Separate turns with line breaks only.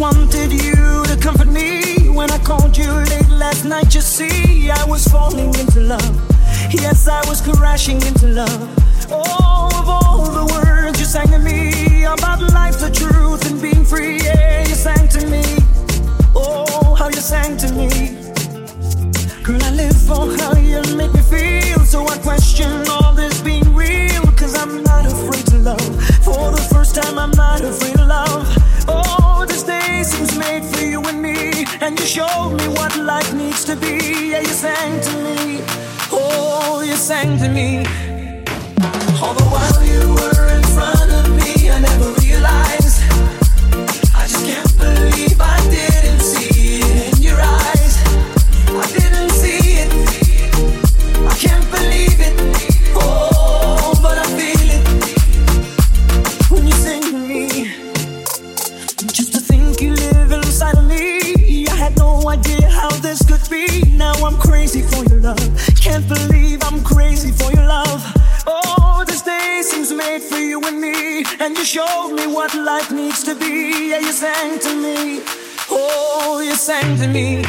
wanted you to comfort me when I called you late last night. You see, I was falling into love. Yes, I was crashing into love. Oh, of all the words you sang to me about life, the truth, and being free, yeah, you sang to me. Oh, how you sang to me. Girl, I live for how you make me feel. So I question showed me what life needs to be. Yeah, you sang to me. Oh, you sang to me. All the while you were in front idea how this could be. Now I'm crazy for your love. Can't believe I'm crazy for your love. Oh, this day seems made for you and me. And you showed me what life needs to be. Yeah, you sang to me. Oh, you sang to me.